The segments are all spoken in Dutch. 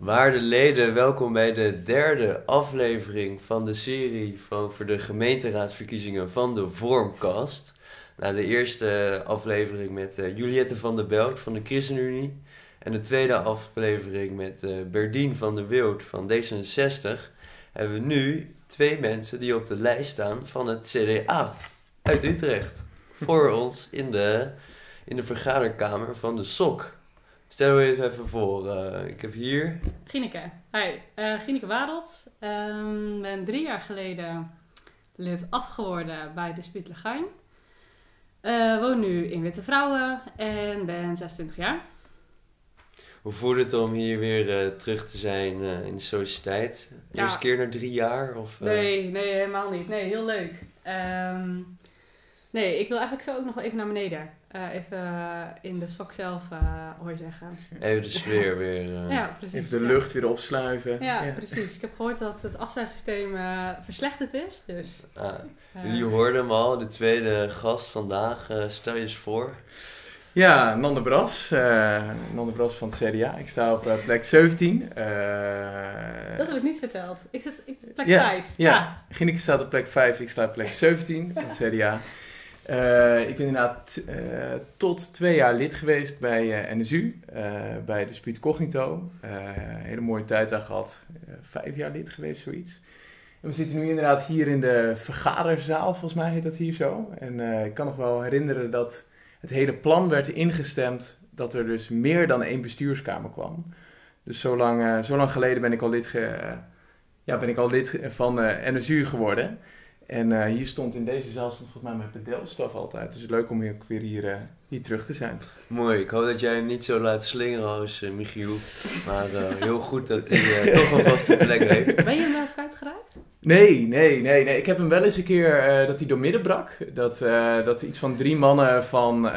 Waarde leden, welkom bij de derde aflevering van de serie van voor de gemeenteraadsverkiezingen van de Vormcast. Na de eerste aflevering met uh, Juliette van der Belt van de ChristenUnie en de tweede aflevering met uh, Berdien van der Wild van D66 hebben we nu twee mensen die op de lijst staan van het CDA uit Utrecht voor ons in de, in de vergaderkamer van de SOK. Stel je eens even voor. Uh, ik heb hier... Gineke. Hi, uh, Gineke Wadelt. Um, ben drie jaar geleden lid afgeworden bij de Spiet Legain. Uh, woon nu in Witte Vrouwen en ben 26 jaar. Hoe voelt het om hier weer terug te zijn in de sociëteit? Ja. Eerste keer na drie jaar? Of, Nee, nee, helemaal niet. Nee, heel leuk. Um, nee, ik wil eigenlijk zo ook nog wel even naar beneden. Uh, even uh, in de sok zelf, uh, hoor zeggen. Even de sfeer weer. ja, precies. Even de lucht weer opsluiven. Ja, ja, precies. Ik heb gehoord dat het afzuigsysteem verslechterd is. Dus, ah, jullie hoorden hem al, de tweede gast vandaag. stel je eens voor. Ja, Nande Bras. Nande Bras van het CDA. Ik sta op plek 17. dat heb ik niet verteld. Ik zit op plek ja, 5. Ja, ja. Gineke staat op plek 5. Ik sta op plek 17 van het CDA. Uh, ik ben inderdaad uh, tot twee jaar lid geweest bij uh, NSU, bij de Spiet Cognito. hele mooie tijd daar gehad. vijf jaar lid geweest, zoiets. En we zitten nu inderdaad hier in de vergaderzaal, volgens mij heet dat hier zo. En ik kan nog wel herinneren dat het hele plan werd ingestemd dat er dus meer dan één bestuurskamer kwam. Dus zo lang, zo lang geleden ben ik al lid, ge, ja, ben ik al lid van NSU geworden. En uh, hier stond in deze zaal stond volgens mij mijn pedelstaf altijd. Dus leuk om hier ook weer hier, uh, hier terug te zijn. Mooi, ik hoop dat jij hem niet zo laat slingeren als uh, Michiel. Maar heel goed dat hij toch een vaste plek heeft. Ben je hem wel eens kwijtgeraakt? Nee, nee, nee, nee. Ik heb hem wel eens een keer dat hij door midden brak. Dat, dat iets van drie mannen van,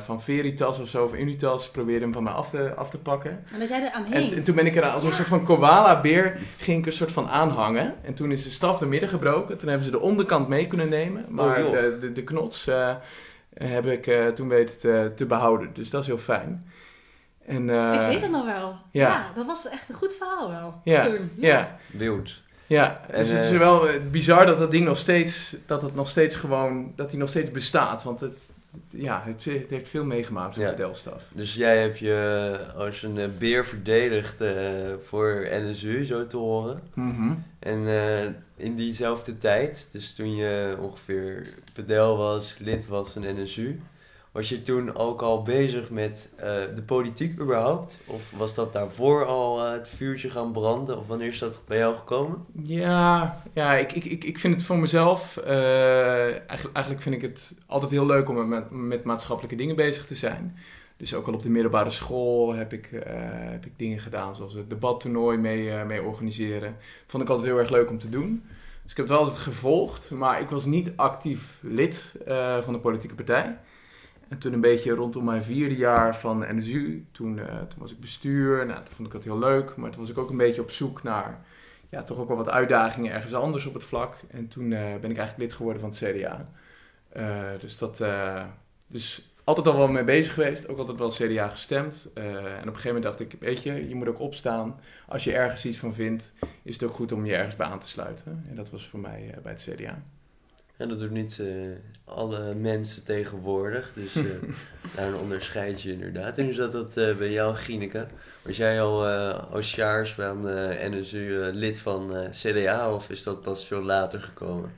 van Veritas of zo, of Unitas, probeerden hem van mij af te, af te pakken. En dat jij er aan heen. En, en toen ben ik er als een soort van koala-beer ging ik een soort van aanhangen. En toen is de staf door midden gebroken. Toen hebben ze de onderkant mee kunnen nemen. Maar oh, de, de, de, knots uh, heb ik uh, toen weten te, te, behouden. Dus dat is heel fijn. En, uh, ik weet het nog wel. Ja. ja. dat was echt een goed verhaal wel. Ja, toen. ja. ja. Wild. Ja, dus het is wel bizar dat dat ding nog steeds, dat het nog steeds gewoon, dat hij nog steeds bestaat. Want het, ja, het, het, heeft veel meegemaakt met ja. de Delstaf. Dus jij hebt je als een uh, beer verdedigd uh, voor NSU, zo te horen. Mm -hmm. En uh, in diezelfde tijd, dus toen je ongeveer pedel was, lid was van NSU, was je toen ook al bezig met de politiek überhaupt? Of was dat daarvoor al het vuurtje gaan branden? Of wanneer is dat bij jou gekomen? Ja, ja ik, ik, ik, ik vind het voor mezelf, eigenlijk, eigenlijk vind ik het altijd heel leuk om met, met maatschappelijke dingen bezig te zijn. Dus ook al op de middelbare school heb ik, heb ik dingen gedaan, zoals het debattoernooi mee, mee organiseren. Vond ik altijd heel erg leuk om te doen. Dus ik heb het wel altijd gevolgd, maar ik was niet actief lid van de politieke partij. En toen een beetje rondom mijn vierde jaar van NSU, toen, toen was ik bestuur. Nou, toen vond ik dat heel leuk, maar toen was ik ook een beetje op zoek naar ja, toch ook wel wat uitdagingen ergens anders op het vlak. En toen ben ik eigenlijk lid geworden van het CDA. dus dat... dus altijd al wel mee bezig geweest, ook altijd wel CDA gestemd. En op een gegeven moment dacht ik, weet je, je moet ook opstaan. Als je ergens iets van vindt, is het ook goed om je ergens bij aan te sluiten. En dat was voor mij bij het CDA. En dat doet niet uh, alle mensen tegenwoordig, dus daar onderscheid je inderdaad. En hoe zat dat bij jou, Gineke? Was jij al als jaars van NSU lid van CDA of is dat pas veel later gekomen?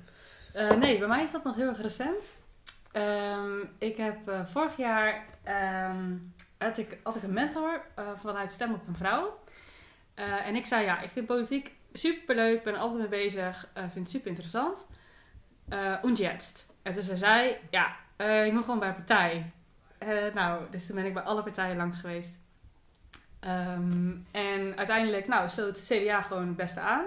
nee, bij mij is dat nog heel erg recent. Um, ik heb uh, vorig jaar um, had, ik, had ik een mentor uh, vanuit Stem op een Vrouw. Uh, en ik zei ja, ik vind politiek super leuk, ben er altijd mee bezig, vind het super interessant. Und jetzt? En toen zei ja, je moet gewoon bij partij. nou, dus toen ben ik bij alle partijen langs geweest. Um, en uiteindelijk, nou, sloot CDA gewoon het beste aan.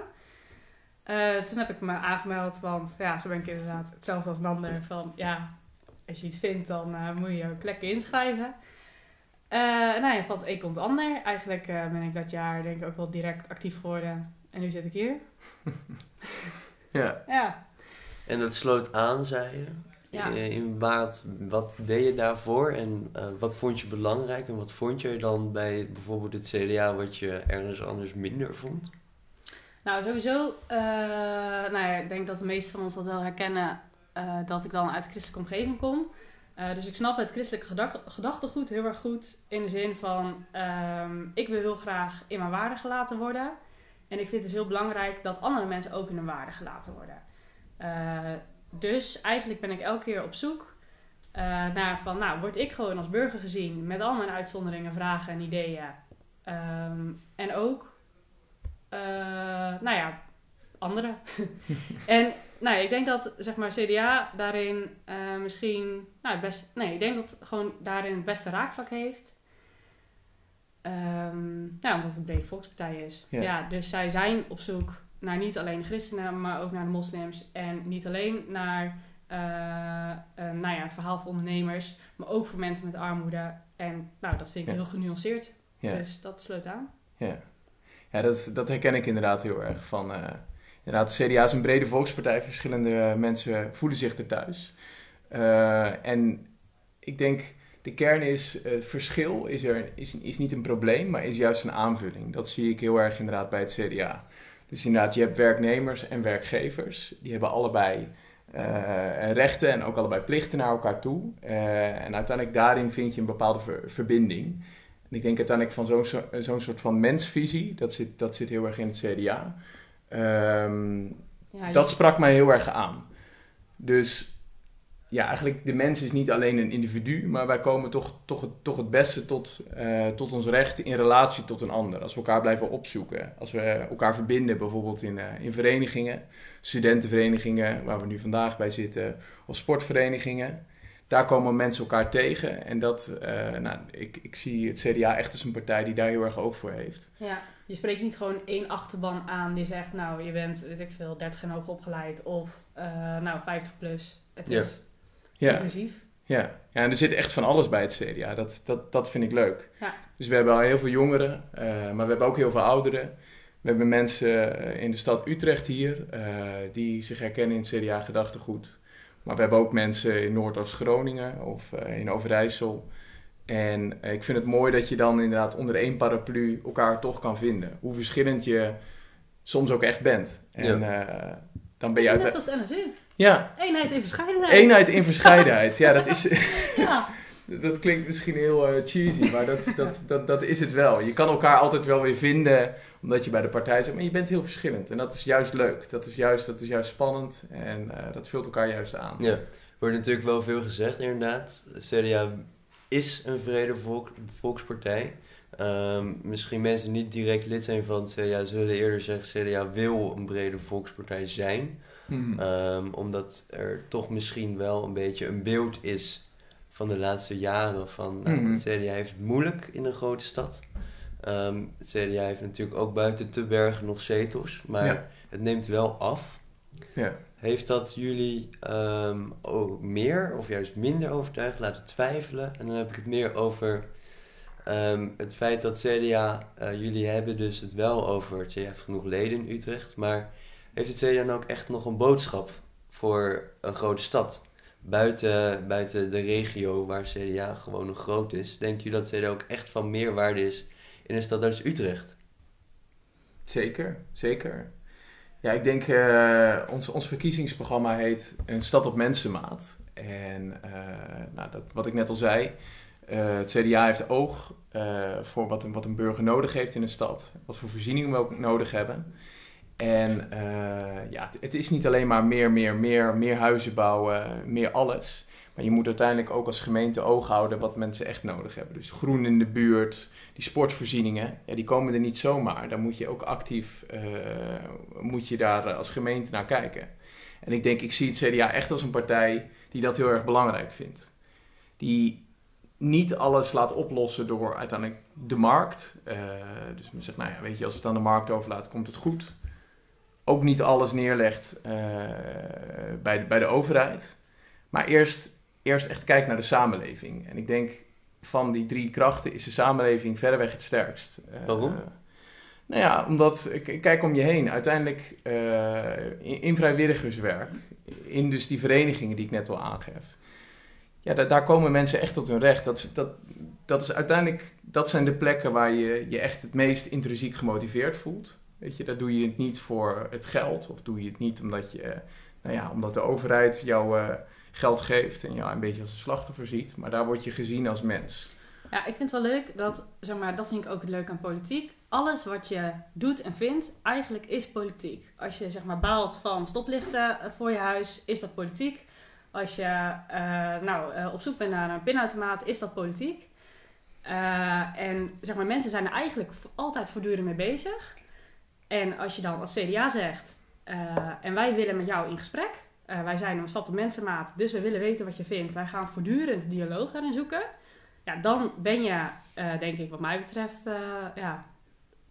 toen heb ik me aangemeld, want ja, zo ben ik inderdaad hetzelfde als Nander. Van ja, als je iets vindt, dan uh, moet je ook lekker inschrijven. Uh, nou ja, van het een komt het ander. Eigenlijk uh, ben ik dat jaar denk ik ook wel direct actief geworden. En nu zit ik hier. ja. ja. En dat sloot aan, zei je? Ja. in, in Waard. Wat deed je daarvoor en eh, wat vond je belangrijk en wat vond je dan bij bijvoorbeeld het CDA wat je ergens anders minder vond? Nou, sowieso, eh, nou ja, ik denk dat de meesten van ons dat wel herkennen eh, dat ik dan uit de christelijke omgeving kom. Eh, dus ik snap het christelijke gedag- gedachtegoed heel erg goed. In de zin van, ehm, ik wil heel graag in mijn waarde gelaten worden. En ik vind het dus heel belangrijk dat andere mensen ook in hun waarde gelaten worden. Eh, dus eigenlijk ben ik elke keer op zoek eh, naar van, nou, word ik gewoon als burger gezien met al mijn uitzonderingen, vragen en ideeën. Ehm, en ook, eh, nou ja, anderen. en nou, ja, ik denk dat zeg maar CDA daarin misschien, nou, het best, nee, ik denk dat het gewoon daarin het beste raakvlak heeft. Ehm, nou, omdat het een brede volkspartij is. Ja. Ja. dus zij zijn op zoek naar niet alleen christenen, maar ook naar de moslims. En niet alleen naar een nou ja, een verhaal voor ondernemers, maar ook voor mensen met armoede. En nou, dat vind ik Ja. heel genuanceerd. Ja. Dus dat sluit aan. Ja, ja dat, dat herken ik inderdaad heel erg. Van, eh, inderdaad, de CDA is een brede volkspartij. Verschillende mensen voelen zich er thuis. En ik denk, de kern is, verschil is, er, is, is niet een probleem, maar is juist een aanvulling. Dat zie ik heel erg inderdaad bij het CDA. Dus inderdaad, je hebt werknemers en werkgevers. Die hebben allebei eh, rechten en ook allebei plichten naar elkaar toe. Eh, en uiteindelijk daarin vind je een bepaalde ver- verbinding. En ik denk uiteindelijk van zo'n zo- zo'n soort van mensvisie, dat zit, dat zit heel erg in het CDA. Ehm, Ja, dat sprak mij heel erg aan. Dus ja, eigenlijk de mens is niet alleen een individu, maar wij komen toch, toch, het, toch het beste tot, eh, tot ons recht in relatie tot een ander. Als we elkaar blijven opzoeken, als we elkaar verbinden, bijvoorbeeld in, eh, in verenigingen, studentenverenigingen, waar we nu vandaag bij zitten, of sportverenigingen. Daar komen mensen elkaar tegen. En dat, eh, nou, ik, ik zie het CDA echt als een partij die daar heel erg oog voor heeft. Ja, je spreekt niet gewoon één achterban aan die zegt, nou, je bent, weet ik veel, 30 en hoog opgeleid of, eh, nou, 50 plus. Het Ja. is Ja. inclusief. Ja, ja en er zit echt van alles bij het CDA. Dat, dat, dat vind ik leuk. Ja. Dus we hebben al heel veel jongeren, eh, maar we hebben ook heel veel ouderen. We hebben mensen eh, in de stad Utrecht hier eh, die zich herkennen in het CDA-gedachtegoed. Maar we hebben ook mensen in Noordoost-Groningen of eh, in Overijssel. En ik vind het mooi dat je dan inderdaad onder één paraplu elkaar toch kan vinden. Hoe verschillend je soms ook echt bent. En eh, dan ben je Net uit... als NSU. Ja, Eenheid in verscheidenheid. eenheid in verscheidenheid. Ja, dat is... Ja, Dat klinkt misschien heel eh, cheesy, maar dat, dat, dat, dat is het wel. Je kan elkaar altijd wel weer vinden, omdat je bij de partij zit, maar je bent heel verschillend. En dat is juist leuk. Dat is juist, dat is juist spannend en eh, dat vult elkaar juist aan. Ja, er wordt natuurlijk wel veel gezegd inderdaad. CDA is een vrede volk, volkspartij. Ehm, misschien mensen die niet direct lid zijn van het CDA zullen eerder zeggen CDA wil een brede volkspartij zijn. Mhm. Ehm, omdat er toch misschien wel een beetje een beeld is van de laatste jaren van nou, Mhm. het CDA heeft het moeilijk in een grote stad. Ehm, het CDA heeft natuurlijk ook buiten te bergen nog zetels, maar Ja. het neemt wel af. Ja. Heeft dat jullie ehm, ook meer of juist minder overtuigd laten twijfelen? En dan heb ik het meer over het feit dat CDA, eh, jullie hebben dus het wel over, het CDA heeft genoeg leden in Utrecht, maar heeft het CDA dan ook echt nog een boodschap voor een grote stad? Buiten, buiten de regio waar CDA gewoon nog groot is, denken jullie dat CDA ook echt van meerwaarde is in een stad als Utrecht? Zeker, zeker. Ja, ik denk, eh, ons, ons verkiezingsprogramma heet Een stad op mensenmaat. En eh, nou, dat, wat ik net al zei, eh, het CDA heeft oog voor wat een, wat een burger nodig heeft in een stad. Wat voor voorzieningen we ook nodig hebben. En eh, ja, het, is niet alleen maar meer, meer, meer, meer huizen bouwen, meer alles. Maar je moet uiteindelijk ook als gemeente oog houden wat mensen echt nodig hebben. Dus groen in de buurt, die sportvoorzieningen, ja, die komen er niet zomaar. Daar moet je ook actief, eh, moet je daar als gemeente naar kijken. En ik denk, ik zie het CDA echt als een partij die dat heel erg belangrijk vindt. Die niet alles laat oplossen door uiteindelijk de markt. Eh, dus men zegt, nou ja, weet je, als het aan de markt overlaat, komt het goed. Ook niet alles neerlegt eh, bij, de, bij de overheid. Maar eerst, eerst echt kijkt naar de samenleving. En ik denk, van die drie krachten is de samenleving verreweg het sterkst. Eh, Waarom? nou ja, omdat, kijk om je heen. Uiteindelijk, eh, in, in vrijwilligerswerk in dus die verenigingen die ik net al aangeef. Ja, da- daar komen mensen echt tot hun recht. Dat, dat, dat is uiteindelijk, dat zijn de plekken waar je je echt het meest intrinsiek gemotiveerd voelt. Weet je, daar doe je het niet voor het geld of doe je het niet omdat, je, eh, nou ja, omdat de overheid jou eh, geld geeft en jou een beetje als een slachtoffer ziet. Maar daar word je gezien als mens. Ja, ik vind het wel leuk dat, zeg maar, dat vind ik ook het leuke aan politiek. Alles wat je doet en vindt, eigenlijk is politiek. Als je zeg maar baalt van stoplichten eh, voor je huis, is dat politiek. Als je nou, op zoek bent naar een pinautomaat, is dat politiek. En zeg maar, mensen zijn er eigenlijk altijd voortdurend mee bezig. En als je dan als CDA zegt, eh, en wij willen met jou in gesprek. eh, wij zijn een stad op mensenmaat, dus we willen weten wat je vindt. Wij gaan voortdurend dialoog daarin zoeken. Ja, dan ben je, eh, denk ik, wat mij betreft, eh, ja,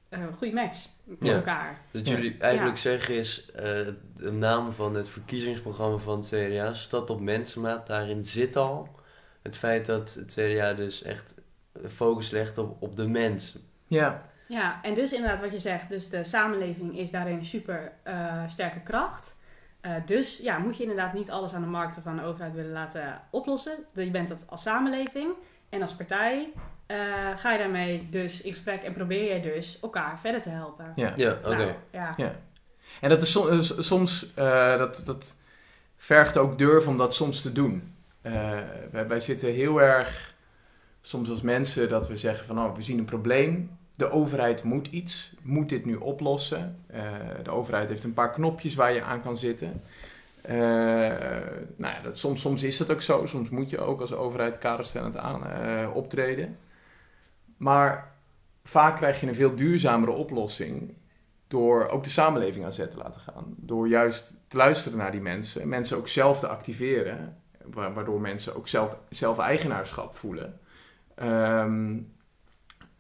een goede match met Ja. elkaar. Dat Ja. jullie eigenlijk Ja. zeggen is, eh, de naam van het verkiezingsprogramma van het CDA, Stad op Mensenmaat, daarin zit al het feit dat het CDA dus echt focus legt op, op de mens. Ja, Ja, en dus inderdaad wat je zegt, dus de samenleving is daarin een super eh, sterke kracht. Eh, dus ja, moet je inderdaad niet alles aan de markt of aan de overheid willen laten oplossen. Je bent dat als samenleving en als partij eh, ga je daarmee dus in gesprek en probeer je dus elkaar verder te helpen. ja. Ja, oké. Nou, ja. Ja. En dat is som- is soms, eh, dat, dat vergt ook durf om dat soms te doen. Eh, wij, wij zitten heel erg, soms als mensen, dat we zeggen van, oh, we zien een probleem. De overheid moet iets, moet dit nu oplossen. Eh, de overheid heeft een paar knopjes waar je aan kan zitten. Eh, nou ja, dat, soms, soms is dat ook zo. Soms moet je ook als overheid kaderstellend aan eh, optreden. Maar vaak krijg je een veel duurzamere oplossing door ook de samenleving aan zet te laten gaan. Door juist te luisteren naar die mensen. Mensen ook zelf te activeren. wa- Waardoor mensen ook zelf, zelf eigenaarschap voelen. Ehm,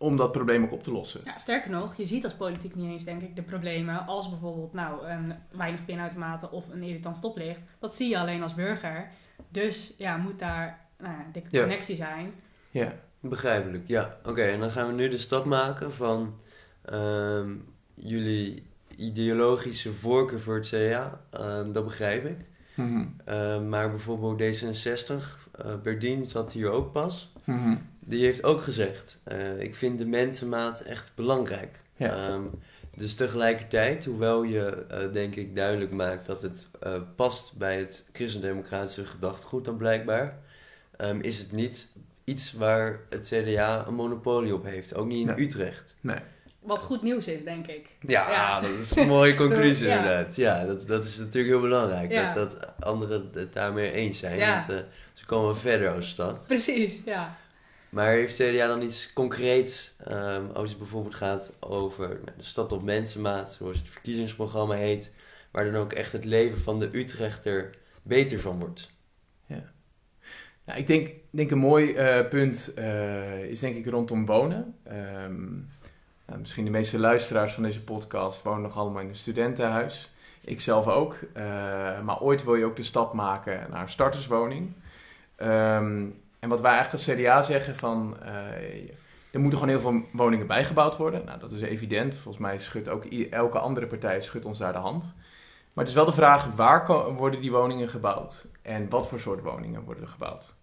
om dat probleem ook op te lossen. Ja, sterker nog, je ziet als politiek niet eens, denk ik, de problemen als bijvoorbeeld nou, een weinig pinautomaten of een irritant stoplicht. Dat zie je alleen als burger. Dus ja, moet daar nou, ja, de Ja. connectie zijn. Ja, Begrijpelijk, ja. Oké, en dan gaan we nu de stap maken van ehm, jullie ideologische voorkeur voor het CDA. Ehm, dat begrijp ik. Mhm. Ehm, maar bijvoorbeeld D66, eh Berdien zat hier ook pas. Mhm. Die heeft ook gezegd, eh, ik vind de mensenmaat echt belangrijk. Ja. Ehm, dus tegelijkertijd, hoewel je eh, denk ik duidelijk maakt dat het eh, past bij het christendemocratische gedachtegoed dan blijkbaar, ehm, is het niet iets waar het CDA een monopolie op heeft. Ook niet in Nee. Utrecht. Nee. Wat goed nieuws is, denk ik. Ja, Ja. dat is een mooie conclusie Ja. inderdaad. Ja, dat, dat is natuurlijk heel belangrijk. Ja. Dat, dat anderen het daarmee eens zijn. Ja. Want ze komen verder als stad. Precies, ja. Maar heeft CDA dan iets concreets ehm, als het bijvoorbeeld gaat over nou, de stad op mensenmaat, zoals het verkiezingsprogramma heet, waar dan ook echt het leven van de Utrechter beter van wordt? Nou, ik denk, denk een mooi eh, punt eh, is denk ik rondom wonen. Ehm, nou, misschien de meeste luisteraars van deze podcast wonen nog allemaal in een studentenhuis. Ik zelf ook. Eh, maar ooit wil je ook de stap maken naar een starterswoning. Ehm, en wat wij eigenlijk als CDA zeggen van... eh, er moeten gewoon heel veel woningen bijgebouwd worden. Nou, dat is evident. Volgens mij schudt ook elke andere partij schudt ons daar de hand. Maar het is wel de vraag, waar worden die woningen gebouwd? En wat voor soort woningen worden er gebouwd?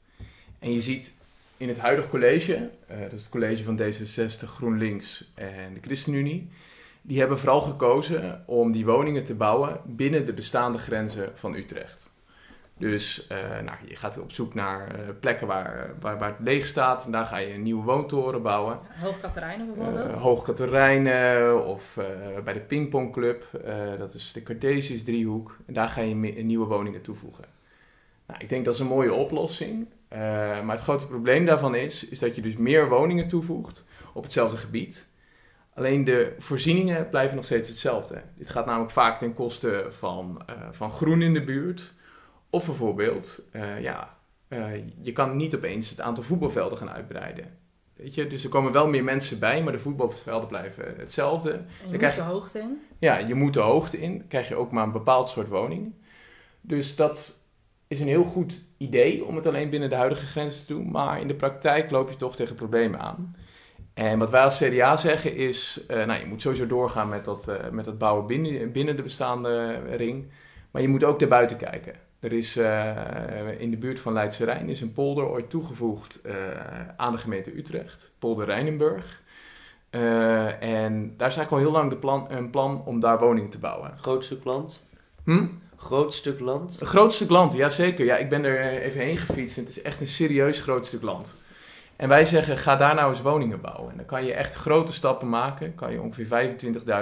En je ziet in het huidige college, eh, dat is het college van D66, GroenLinks en de ChristenUnie, die hebben vooral gekozen om die woningen te bouwen binnen de bestaande grenzen van Utrecht. Dus eh, nou, je gaat op zoek naar eh, plekken waar, waar, waar het leeg staat en daar ga je een nieuwe woontoren bouwen. Hoogkaterijnen bijvoorbeeld. Uh, Hoog Katerijnen of bij de pingpongclub, dat is de Cartesius driehoek. En daar ga je nieuwe woningen toevoegen. Nou, ik denk dat is een mooie oplossing. Maar het grote probleem daarvan is, is dat je dus meer woningen toevoegt op hetzelfde gebied. Alleen de voorzieningen blijven nog steeds hetzelfde. Dit gaat namelijk vaak ten koste van, van groen in de buurt. Of bijvoorbeeld, eh, ja, eh, je kan niet opeens het aantal voetbalvelden gaan uitbreiden. Weet je? Dus er komen wel meer mensen bij, maar de voetbalvelden blijven hetzelfde. En je moet de hoogte in. Ja, je moet de hoogte in, dan krijg je ook maar een bepaald soort woning. Dus dat is een heel goed idee om het alleen binnen de huidige grenzen te doen, maar in de praktijk loop je toch tegen problemen aan. En wat wij als CDA zeggen is, eh, nou, je moet sowieso doorgaan met dat, met dat bouwen binnen, binnen de bestaande ring. Maar je moet ook daarbuiten kijken. Er is uh, in de buurt van Leidse Rijn is een polder ooit toegevoegd uh, aan de gemeente Utrecht, polder Rijnenburg. Uh, en daar is eigenlijk al heel lang de plan, een plan om daar woningen te bouwen. Groot stuk land? Hm? Groot stuk land? Een groot stuk land, ja zeker. Ja, ik ben er even heen gefietst en het is echt een serieus groot stuk land. En wij zeggen, ga daar nou eens woningen bouwen. En dan kan je echt grote stappen maken. Kan je ongeveer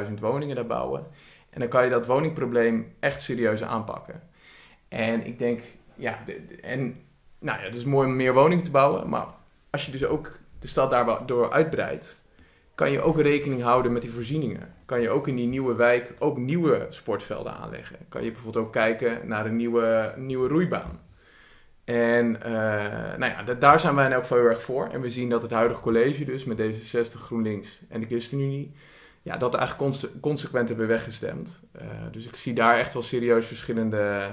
25.000 woningen daar bouwen. En dan kan je dat woningprobleem echt serieus aanpakken. En ik denk, ja, en nou ja, het is mooi om meer woningen te bouwen. Maar als je dus ook de stad daardoor uitbreidt, kan je ook rekening houden met die voorzieningen. Kan je ook in die nieuwe wijk ook nieuwe sportvelden aanleggen. Kan je bijvoorbeeld ook kijken naar een nieuwe, nieuwe roeibaan. En uh, nou ja, daar zijn wij in elk heel erg voor. En we zien dat het huidige college dus met D66, GroenLinks en de ChristenUnie... Ja, dat eigenlijk consequent hebben weggestemd. Uh, dus ik zie daar echt wel serieus verschillende,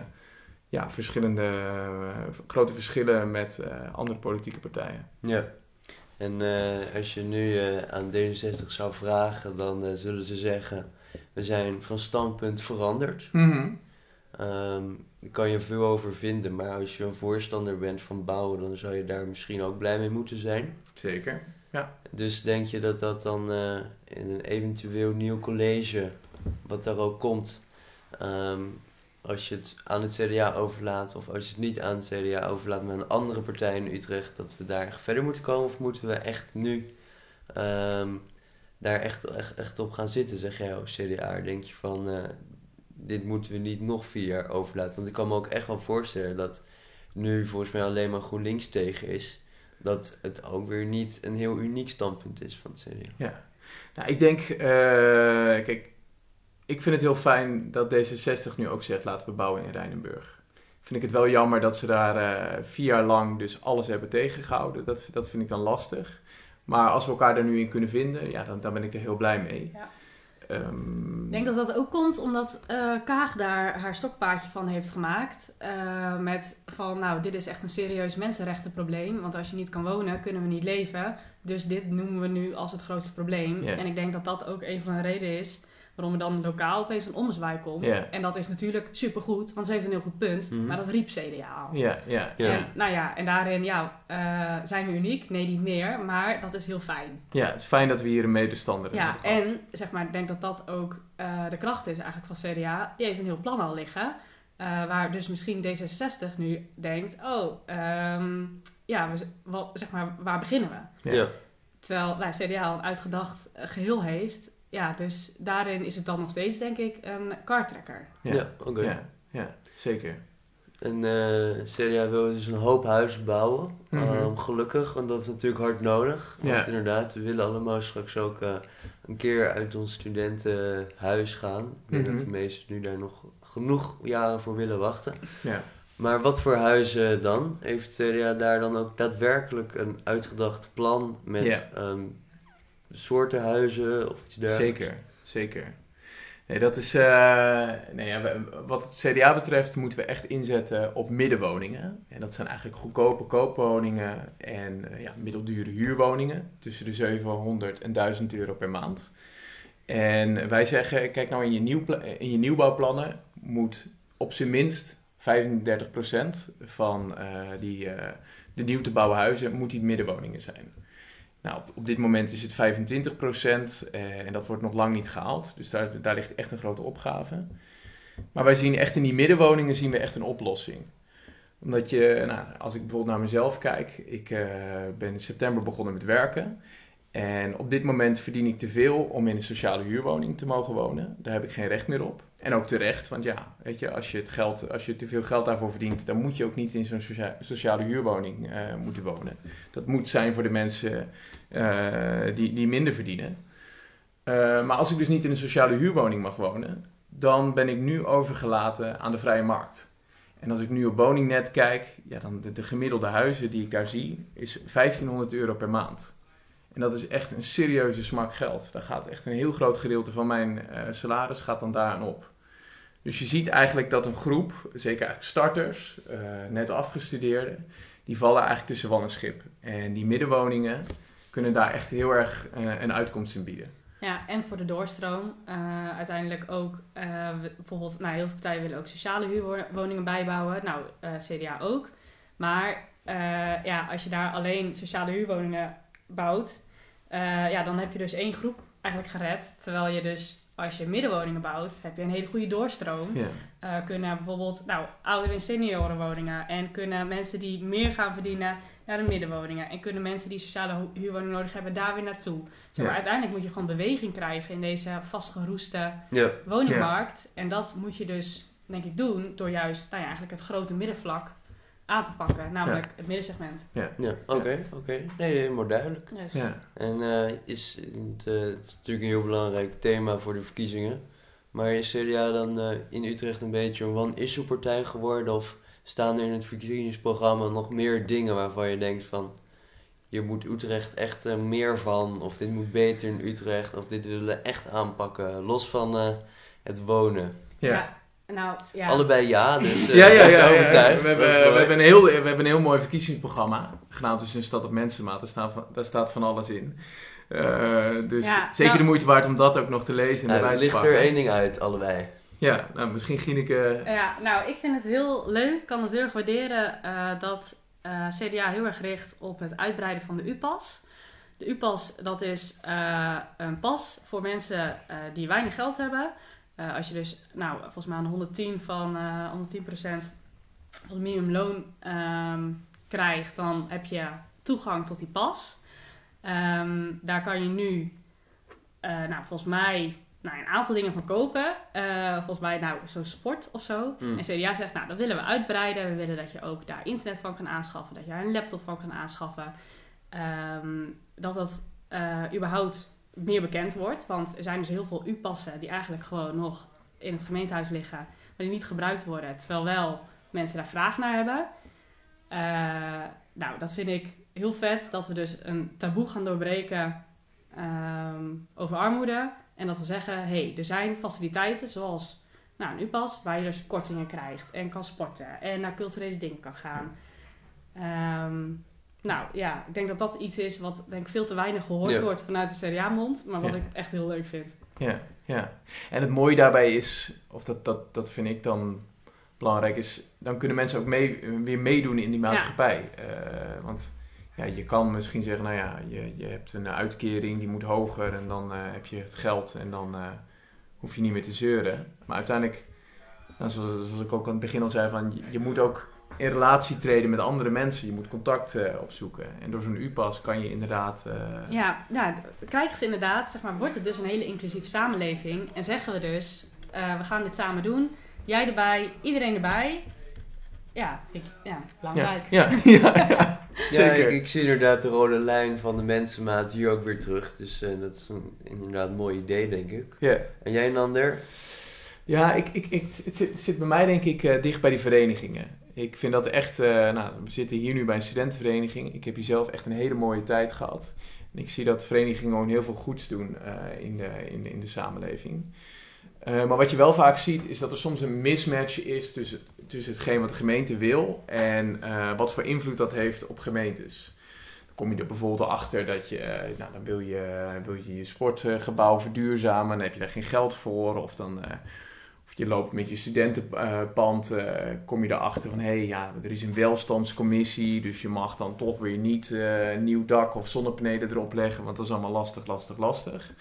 ja, verschillende uh, grote verschillen met andere politieke partijen. Ja. En als je nu aan D66 zou vragen, dan zullen ze zeggen... we zijn van standpunt veranderd. Mm -hmm. Um, daar kan je veel over vinden, maar als je een voorstander bent van bouwen, dan zou je daar misschien ook blij mee moeten zijn. Zeker, ja. Dus denk je dat dat dan uh, in een eventueel nieuw college, wat daar ook komt, um, als je het aan het CDA overlaat of als je het niet aan het CDA overlaat met een andere partij in Utrecht, dat we daar verder moeten komen? Of moeten we echt nu um, daar echt, echt, echt op gaan zitten, zeg jij als CDA? Denk je van, uh, dit moeten we niet nog vier jaar overlaten. Want ik kan me ook echt wel voorstellen dat nu volgens mij alleen maar GroenLinks tegen is. Dat het ook weer niet een heel uniek standpunt is van het CDA. Ja, nou ik denk, uh, kijk, ik vind het heel fijn dat D66 nu ook zegt laten we bouwen in Rijnenburg. Vind ik het wel jammer dat ze daar uh, vier jaar lang dus alles hebben tegengehouden. Dat, dat vind ik dan lastig. Maar als we elkaar er nu in kunnen vinden, ja, dan, dan ben ik er heel blij mee. Ja. Um, ik denk dat dat ook komt omdat uh, Kaag daar haar stokpaardje van heeft gemaakt. Uh, met van, nou, dit is echt een serieus mensenrechtenprobleem. Want als je niet kan wonen, kunnen we niet leven. Dus dit noemen we nu als het grootste probleem. Yeah. En ik denk dat dat ook een van de redenen is waarom er dan lokaal opeens een ommezwaai komt. Yeah. En dat is natuurlijk supergoed, want ze heeft een heel goed punt. Mhm. Maar dat riep CDA al. Ja, ja, Ja. Nou ja, en daarin, ja, uh, zijn we uniek? Nee, niet meer. Maar dat is heel fijn. ja, het is fijn dat we hier een medestander Ja, hebben gehad. en zeg maar, ik denk dat dat ook uh, de kracht is eigenlijk van CDA. Die heeft een heel plan al liggen. Uh, waar dus misschien D66 nu denkt, oh, um, ja, we, wat, zeg maar, waar beginnen we? Ja. Terwijl nou, CDA al een uitgedacht geheel heeft. Ja, dus daarin is het dan nog steeds, denk ik, een kartrekker. Ja, Ja, oké. ja, ja, zeker. En eh CDA wil dus een hoop huizen bouwen. Mhm. Ehm, gelukkig, want dat is natuurlijk hard nodig. Want Ja. inderdaad, we willen allemaal straks ook eh, een keer uit ons studentenhuis gaan. Ik denk Mhm. dat de meesten nu daar nog genoeg jaren voor willen wachten. Ja. Maar wat voor huizen dan? Heeft CDA daar dan ook daadwerkelijk een uitgedacht plan met Ja. ehm, soorten huizen of iets dergelijks? Zeker, zeker. Nee, dat is, eh, nee, wat het CDA betreft moeten we echt inzetten op middenwoningen. En dat zijn eigenlijk goedkope koopwoningen en eh, ja, middeldure huurwoningen. Tussen de 700 en 1000 euro per maand. En wij zeggen, kijk nou in je, nieuwpla- in je nieuwbouwplannen moet op zijn minst 35% van eh, die, de nieuw te bouwen huizen moet die middenwoningen zijn. Nou, op, dit moment is het 25% eh, en dat wordt nog lang niet gehaald. Dus daar, daar ligt echt een grote opgave. Maar wij zien echt in die middenwoningen zien we echt een oplossing. Omdat je, nou, als ik bijvoorbeeld naar mezelf kijk, ik eh, ben in september begonnen met werken. En op dit moment verdien ik te veel om in een sociale huurwoning te mogen wonen. Daar heb ik geen recht meer op. En ook terecht, want ja, weet je, als je, het geld, als je te veel geld daarvoor verdient, dan moet je ook niet in zo'n socia- sociale huurwoning eh, moeten wonen. Dat moet zijn voor de mensen eh, die, die minder verdienen. Eh, maar als ik dus niet in een sociale huurwoning mag wonen, dan ben ik nu overgelaten aan de vrije markt. En als ik nu op woningnet kijk, ja, dan de, de gemiddelde huizen die ik daar zie, is 1500 euro per maand. En dat is echt een serieuze smak geld. Daar gaat echt een heel groot gedeelte van mijn eh, salaris gaat dan daaraan op. Dus je ziet eigenlijk dat een groep, zeker eigenlijk starters, eh, net afgestudeerden, die vallen eigenlijk tussen wal en schip. En die middenwoningen kunnen daar echt heel erg eh, een uitkomst in bieden. Ja, en voor de doorstroom. Uiteindelijk ook, bijvoorbeeld, nou, heel veel partijen willen ook sociale huurwoningen bijbouwen. Nou, CDA ook. Maar ja, als je daar alleen sociale huurwoningen bouwt, ja, dan heb je dus één groep eigenlijk gered. Terwijl je dus als je middenwoningen bouwt, heb je een hele goede doorstroom. Uh, kunnen bijvoorbeeld nou, ouder- en seniorenwoningen. En kunnen mensen die meer gaan verdienen naar de middenwoningen. En kunnen mensen die sociale huurwoning nodig hebben daar weer naartoe. Zeg maar, Uiteindelijk moet je gewoon beweging krijgen in deze vastgeroeste woningmarkt. En dat moet je dus, denk ik, doen door juist nou ja, eigenlijk het grote middenvlak aan te pakken, namelijk het middensegment. Ja, ja oké, oké. Nee, helemaal duidelijk. Ja. En uh, is, het, uh, het, is natuurlijk een heel belangrijk thema voor de verkiezingen. Maar is CDA dan uh, in Utrecht een beetje een one-issue partij geworden? Of staan er in het verkiezingsprogramma nog meer dingen waarvan je denkt van... Hier moet Utrecht echt meer van, of dit moet beter in Utrecht, of dit willen we echt aanpakken, los van het wonen. ja. Nou, ja. Allebei ja, dus uh, ja, ja, ja, ja, We, hebben, we, hebben een heel, we hebben een heel mooi verkiezingsprogramma, genaamd dus een stad op mensenmaat. Daar staat van, daar staat van alles in. Uh, dus zeker nou, de moeite waard om dat ook nog te lezen. En nou, ligt er één ding uit, allebei. Ja, nou, misschien Gineke... Ja, nou, ik vind het heel leuk, ik kan het heel erg waarderen uh, dat CDA heel erg richt op het uitbreiden van de U-pas. De U-pas, dat is een pas voor mensen die weinig geld hebben... Uh, als je dus, nou, volgens mij aan 110 van uh, 110 van het minimumloon um, krijgt, dan heb je toegang tot die pas. Um, daar kan je nu, uh, nou, volgens mij, nou, een aantal dingen van kopen. Uh, volgens mij, nou, zo'n sport of zo. Mm. En CDA zegt, nou, dat willen we uitbreiden. We willen dat je ook daar internet van kan aanschaffen, dat je daar een laptop van kan aanschaffen. Um, dat dat überhaupt meer bekend wordt. Want er zijn dus heel veel U-passen die eigenlijk gewoon nog in het gemeentehuis liggen, maar die niet gebruikt worden. Terwijl wel mensen daar vraag naar hebben. Uh, nou, dat vind ik heel vet dat we dus een taboe gaan doorbreken um, over armoede. En dat we zeggen, hé, hey, er zijn faciliteiten zoals nou, een U-pas, waar je dus kortingen krijgt en kan sporten en naar culturele dingen kan gaan. Um, nou ja, ik denk dat dat iets is wat denk ik veel te weinig gehoord wordt vanuit de CDA-mond, maar wat ik echt heel leuk vind. Ja, ja. En het mooie daarbij is, of dat, dat, dat vind ik dan belangrijk, is dan kunnen mensen ook mee, weer meedoen in die maatschappij. Uh, want ja, je kan misschien zeggen, nou ja, je, je hebt een uitkering, die moet hoger en dan uh, heb je het geld en dan uh, hoef je niet meer te zeuren. Maar uiteindelijk, nou, zoals, zoals, ik ook aan het begin al zei, van, je, je moet ook in relatie treden met andere mensen. Je moet contact uh, opzoeken. En door zo'n U-pas kan je inderdaad... Uh... Ja, nou, krijgen ze inderdaad, zeg maar, wordt het dus een hele inclusieve samenleving. En zeggen we dus, uh, we gaan dit samen doen. Jij erbij, iedereen erbij. Ja, ik, ja belangrijk. Ja, ja, ja, ja. Zeker. Ja, ik, ik, zie inderdaad de rode lijn van de mensenmaat hier ook weer terug. Dus dat is een, inderdaad een mooi idee, denk ik. Ja. En jij, Nander? Ja, ik, ik, ik, het, zit, het zit bij mij denk ik dicht bij die verenigingen. Ik vind dat echt, uh, nou, we zitten hier nu bij een studentenvereniging. Ik heb hier zelf echt een hele mooie tijd gehad. En ik zie dat verenigingen gewoon heel veel goeds doen uh, in, de, in, samenleving. Uh, maar wat je wel vaak ziet, is dat er soms een mismatch is tussen, tussen hetgeen wat de gemeente wil en wat voor invloed dat heeft op gemeentes. Dan kom je er bijvoorbeeld achter dat je, nou, dan wil je, wil je je sportgebouw verduurzamen, dan heb je daar geen geld voor. Of dan of je loopt met je studentenpand, uh, kom je erachter van hé, hey, ja, er is een welstandscommissie, dus je mag dan toch weer niet een nieuw dak of zonnepanelen erop leggen, want dat is allemaal lastig, lastig, lastig.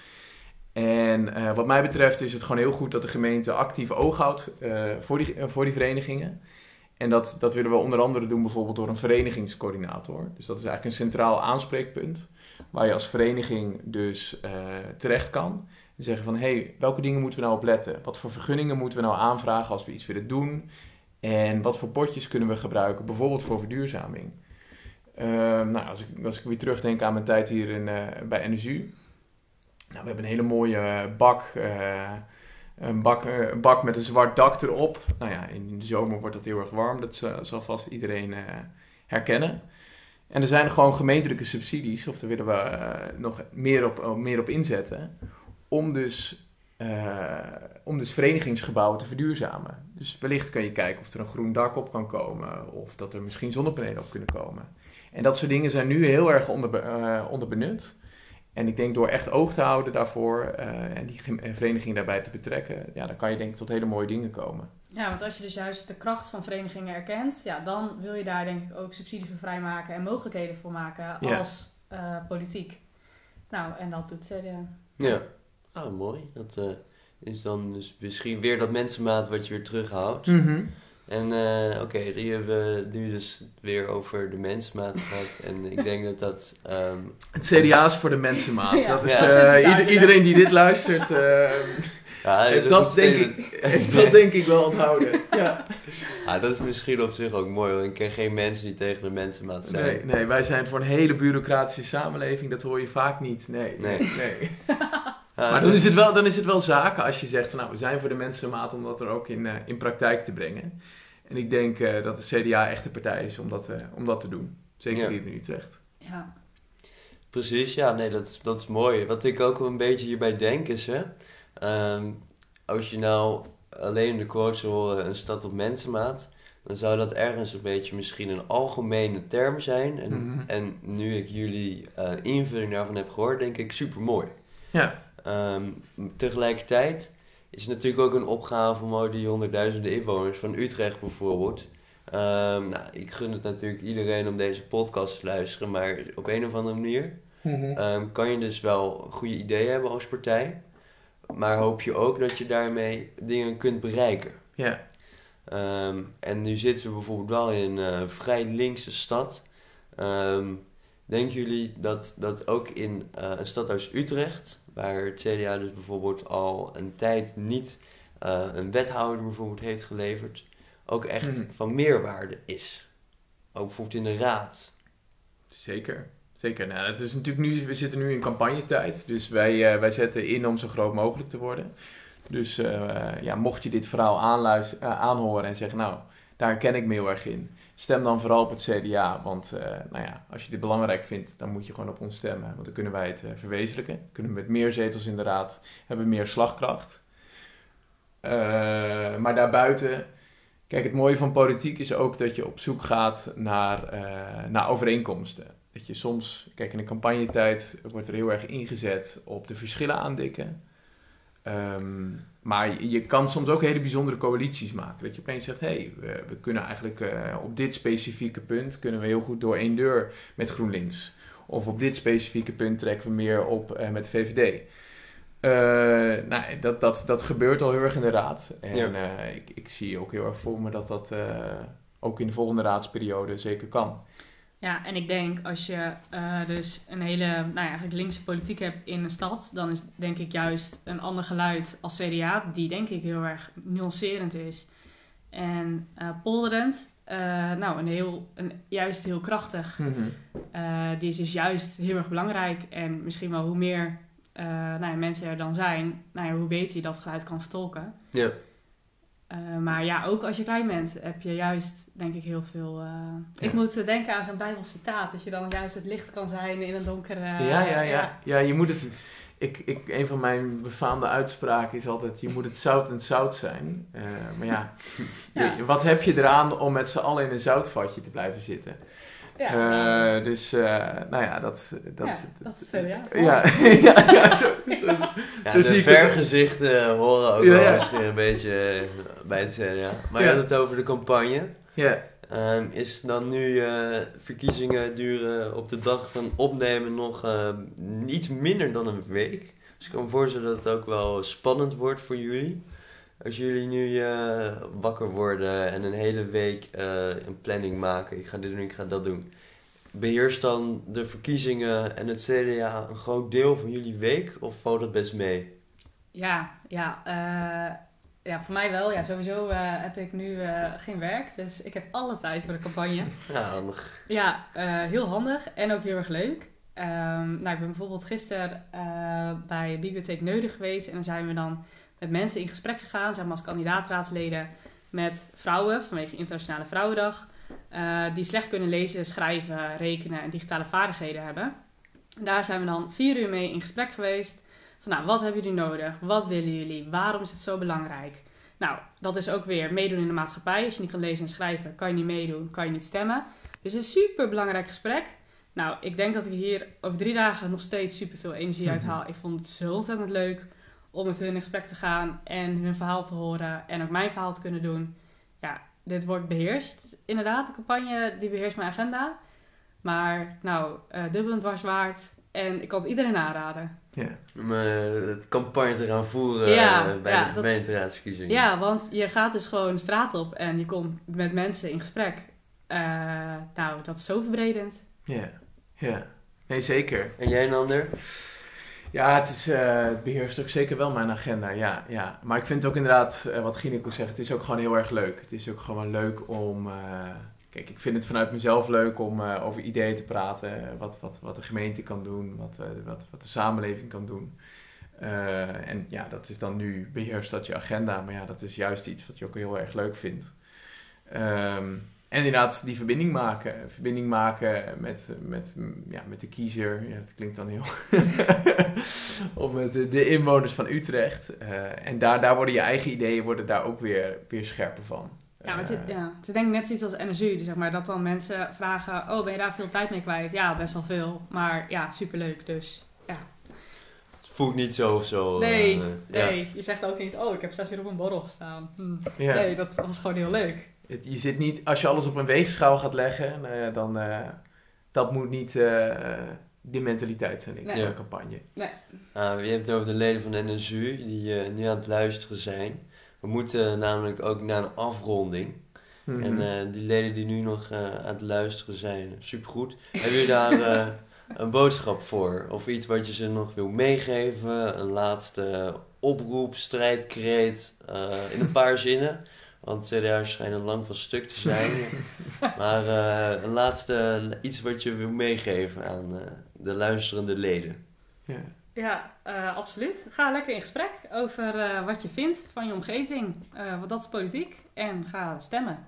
En uh, wat mij betreft is het gewoon heel goed dat de gemeente actief oog houdt voor, die, voor die verenigingen. En dat, dat willen we onder andere doen bijvoorbeeld door een verenigingscoördinator. Dus dat is eigenlijk een centraal aanspreekpunt waar je als vereniging dus terecht kan. En zeggen van, hé, hey, welke dingen moeten we nou op letten? Wat voor vergunningen moeten we nou aanvragen als we iets willen doen? En wat voor potjes kunnen we gebruiken, bijvoorbeeld voor verduurzaming? Uh, nou, als ik, als ik weer terugdenk aan mijn tijd hier in, uh, bij NSU. Nou, we hebben een hele mooie bak, uh, een, bak een bak met een zwart dak erop. Nou ja, in de zomer wordt dat heel erg warm, dat zal vast iedereen herkennen. En er zijn gewoon gemeentelijke subsidies, of daar willen we nog meer op, meer op inzetten om dus, uh, om dus verenigingsgebouwen te verduurzamen. Dus wellicht kan je kijken of er een groen dak op kan komen, of dat er misschien zonnepanelen op kunnen komen. En dat soort dingen zijn nu heel erg onder, uh, onder benut. En ik denk door echt oog te houden daarvoor eh, en die vereniging daarbij te betrekken, ja, dan kan je denk ik tot hele mooie dingen komen. Ja, want als je dus juist de kracht van verenigingen erkent, ja, dan wil je daar denk ik ook subsidie voor vrijmaken en mogelijkheden voor maken Ja. als eh, politiek. Nou, en dat doet CDA. Ja. Ah, mooi. Dat eh, is dan dus misschien weer dat mensenmaat wat je weer terughoudt. En eh, oké, die hebben we nu dus weer over de mensenmaat gehad. En ik denk dat dat... ehm, Het CDA is voor de mensenmaat. Ja, dat is, ja. eh, ieder- iedereen die dit luistert, eh, ja, dat, denk ik, dat denk ik wel onthouden. Ja. Ah, dat is misschien op zich ook mooi, want ik ken geen mensen die tegen de mensenmaat zijn. Nee, nee, wij zijn voor een hele bureaucratische samenleving. Dat hoor je vaak niet. Nee, nee. Nee. nee. Maar dus- dan is, het wel, dan is het wel zaken als je zegt van nou, we zijn voor de mensenmaat om dat er ook in, eh, in praktijk te brengen. En ik denk eh, dat de CDA echt de partij is om dat, eh, om dat te doen. Zeker Ja. hier in Utrecht. Ja. Precies, ja, nee, dat is, dat is mooi. Wat ik ook wel een beetje hierbij denk is, hè, ehm, als je nou alleen de quotes horen, een stad op mensenmaat, dan zou dat ergens een beetje misschien een algemene term zijn. En, Mhm. en nu ik jullie eh, invulling daarvan heb gehoord, denk ik super mooi. Ja, Ehm, tegelijkertijd is het natuurlijk ook een opgave om al die honderdduizenden inwoners van Utrecht bijvoorbeeld. Ehm, nou, ik gun het natuurlijk iedereen om deze podcast te luisteren, maar op een of andere manier Ehm, kan je dus wel goede ideeën hebben als partij, maar hoop je ook dat je daarmee dingen kunt bereiken. ja. En nu zitten we bijvoorbeeld wel in een eh, vrij linkse stad. Denken jullie dat, dat ook in eh, een stad als Utrecht, waar het CDA dus bijvoorbeeld al een tijd niet eh, een wethouder bijvoorbeeld heeft geleverd, ook echt Mhm. van meerwaarde is? Ook bijvoorbeeld in de raad. Zeker. Zeker. Nou, het is natuurlijk nu, we zitten nu in campagnetijd, dus wij, eh, wij zetten in om zo groot mogelijk te worden. Dus eh, ja, mocht je dit verhaal aanluis- eh, aanhoren en zeggen, nou, daar herken ik me heel erg in, stem dan vooral op het CDA. Want eh, nou ja, als je dit belangrijk vindt, dan moet je gewoon op ons stemmen. Want dan kunnen wij het eh, verwezenlijken. Kunnen we met meer zetels in de raad, hebben meer slagkracht. Eh, maar daarbuiten, kijk, het mooie van politiek is ook dat je op zoek gaat naar, naar overeenkomsten. Dat je soms, kijk, in de campagnetijd wordt er heel erg ingezet op de verschillen aandikken. Ehm, maar je, kan soms ook hele bijzondere coalities maken. Dat je opeens zegt, hé, hey, we, we kunnen eigenlijk eh, op dit specifieke punt kunnen we heel goed door één deur met GroenLinks. Of op dit specifieke punt trekken we meer op eh, met VVD. Eh, nou, dat, dat, dat gebeurt al heel erg in de raad. En Ja. ik, ik zie ook heel erg voor me dat dat ook in de volgende raadsperiode zeker kan. Ja, en ik denk als je eh, dus een hele nou ja, eigenlijk linkse politiek hebt in een stad, dan is denk ik juist een ander geluid als CDA, die denk ik heel erg nuancerend is. En eh polderend, eh, nou, een heel, een, juist heel krachtig. Eh, die is dus juist heel erg belangrijk. En misschien wel hoe meer nou ja, mensen er dan zijn, nou ja, hoe beter je dat geluid kan vertolken. Ja. Eh, maar ja, ook als je klein bent, heb je juist, denk ik, heel veel. eh, Ik moet eh, denken aan zo'n Bijbels citaat, dat je dan juist het licht kan zijn in een donkere. ja, ja, ja, ja. je moet het. Ik, ik, een van mijn befaamde uitspraken is altijd: je moet het zout en zout zijn. Eh, maar ja, Ja. je- wat heb je eraan om met z'n allen in een zoutvatje te blijven zitten? Ja, Eh, dus, eh, nou ja, dat. dat Ja, dat is het CDA. Ja, ja, ja, zo, zo, zo. Ja, Zo de zie ik het. vergezichten horen ook Ja, wel ja. misschien een beetje eh, bij het CDA. Maar Ja. je had het over de campagne. Ja, Ehm, is dan nu eh, verkiezingen duren op de dag van opnemen nog eh, iets minder dan een week. Dus ik kan me voorstellen dat het ook wel spannend wordt voor jullie. Als jullie nu eh, wakker worden en een hele week eh, een planning maken. Ik ga dit doen, ik ga dat doen. Beheerst dan de verkiezingen en het CDA een groot deel van jullie week? Of valt het best mee? Ja, ja, eh, ja, voor mij wel. Ja, sowieso heb ik nu geen werk, dus ik heb alle tijd voor de campagne. Ja, handig. Ja, heel handig en ook heel erg leuk. Ehm, nou, ik ben bijvoorbeeld gisteren bij Bibliotheek Neuden geweest en dan zijn we dan met mensen in gesprek gegaan, zeg maar als kandidaatraadsleden, met vrouwen vanwege Internationale Vrouwendag, eh, die slecht kunnen lezen, schrijven, rekenen en digitale vaardigheden hebben. En daar zijn we dan vier uur mee in gesprek geweest. Van nou, wat hebben jullie nodig? Wat willen jullie? Waarom is het zo belangrijk? Nou, dat is ook weer meedoen in de maatschappij. Als je niet kan lezen en schrijven, kan je niet meedoen, kan je niet stemmen. Dus een super belangrijk gesprek. Nou, ik denk dat ik hier over drie dagen nog steeds superveel energie uit haal. Ik vond het zo ontzettend leuk om met hun in gesprek te gaan en hun verhaal te horen en ook mijn verhaal te kunnen doen. Ja, dit wordt beheerst. Inderdaad, de campagne die beheerst mijn agenda. Maar nou, uh, dubbel en dwars waard. En ik kan het iedereen aanraden. Ja. Om eh, het campagne te gaan voeren Ja, eh, bij ja, de dat- gemeenteraadsverkiezingen. Ja, want je gaat dus gewoon de straat op en je komt met mensen in gesprek. Eh, nou, dat is zo verbredend. Ja, ja. Nee, zeker. En jij, Nander? Ja, het, is, eh, het beheerst ook zeker wel mijn agenda, ja. ja. Maar ik vind het ook inderdaad, eh, wat Gineke ook zegt, het is ook gewoon heel erg leuk. Het is ook gewoon leuk om... eh, kijk, ik vind het vanuit mezelf leuk om over ideeën te praten. wat, wat, wat de gemeente kan doen, wat, wat, wat de samenleving kan doen. En ja, dat is dan nu, beheerst dat je agenda. Maar ja, dat is juist iets wat je ook heel erg leuk vindt. Ehm, en inderdaad, die verbinding maken. Verbinding maken met, met, ja, met de kiezer. Ja, dat klinkt dan heel... of met de, inwoners van Utrecht. Eh, en daar, daar worden je eigen ideeën worden daar ook weer, weer scherper van. Ja, maar het, is, Eh, ja, het is denk ik net zoiets als NSU. Dus zeg maar, dat dan mensen vragen, oh, ben je daar veel tijd mee kwijt? Ja, best wel veel. Maar ja, superleuk. Dus ja. Het voelt niet zo of zo. Nee, eh, ja. nee. Je zegt ook niet, oh, ik heb zes uur op een borrel gestaan. Hm. ja. Nee, dat was gewoon heel leuk. Het- je zit niet, als je alles op een weegschaal gaat leggen, nou ja, dan eh, dat moet niet eh, die mentaliteit zijn denk ik, Nee. van een campagne. Nou, je hebt het over de leden van de NSU die eh, nu aan het luisteren zijn. We moeten namelijk ook naar een afronding. Mhm. En eh, die leden die nu nog eh, aan het luisteren zijn, supergoed. Hebben jullie daar eh, een boodschap voor? Of iets wat je ze nog wil meegeven? Een laatste oproep, strijdkreet eh, in een paar zinnen? Want CDA's schijnen lang van stuk te zijn. maar eh, een laatste, iets wat je wil meegeven aan eh, de luisterende leden. ja. Ja, eh, absoluut. Ga lekker in gesprek over eh, wat je vindt van je omgeving. Eh, want dat is politiek. En ga stemmen.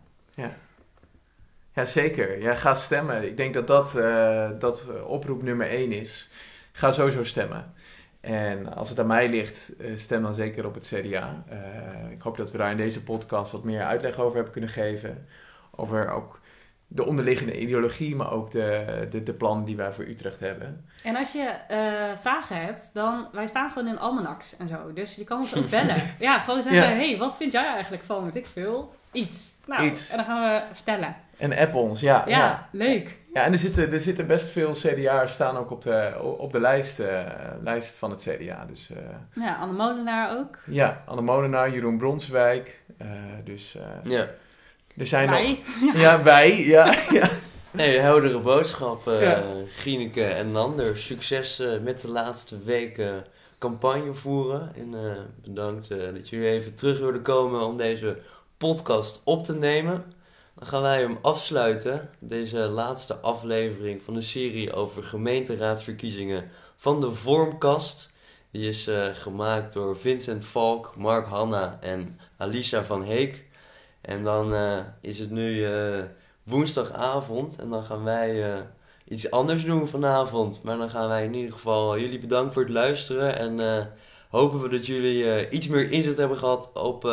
ja, zeker. Ja, ga stemmen. Ik denk dat dat, eh, dat eh, oproep nummer één is. Ga sowieso stemmen. En als het aan mij ligt, eh, stem dan zeker op het CDA. Eh, ik hoop dat we daar in deze podcast wat meer uitleg over hebben kunnen geven. Over ook de onderliggende ideologie, maar ook de, de, de plannen die wij voor Utrecht hebben. En als je eh, vragen hebt, dan... Wij staan gewoon in almanacs en zo. Dus je kan ons ook bellen. ja, gewoon zeggen, Ja. hey, wat vind jij eigenlijk van, weet ik veel, iets. Nou, Iets. en dan gaan we vertellen. En app ons, ja. Ja, ja. leuk. Ja, en er zitten, er zitten best veel CDA'ers staan ook op de, op de lijst, eh, lijst van het CDA. Dus eh, Ja, Anne Molenaar ook. ja, Anne Molenaar, Jeroen Bronswijk. eh, dus eh, Ja. er zijn nog... Wij. Ja, wij, ja. ja. Nee, heldere boodschap, eh Ja. Gieneke en Nander. Succes eh, met de laatste weken campagne voeren. En eh, bedankt eh, dat jullie even terug wilden komen om deze podcast op te nemen. Dan gaan wij hem afsluiten, deze laatste aflevering van de serie over gemeenteraadsverkiezingen van de Vormkast. Die is eh, gemaakt door Vincent Valk, Mark Hanna en Alisa van Heek. En dan eh, is het nu eh, woensdagavond en dan gaan wij iets anders doen vanavond. Maar dan gaan wij in ieder geval jullie bedankt voor het luisteren en hopen we dat jullie iets meer inzicht hebben gehad op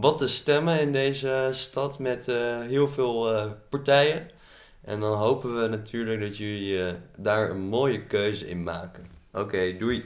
wat te stemmen in deze stad met eh, heel veel eh, partijen. En dan hopen we natuurlijk dat jullie eh, daar een mooie keuze in maken. Oké, doei.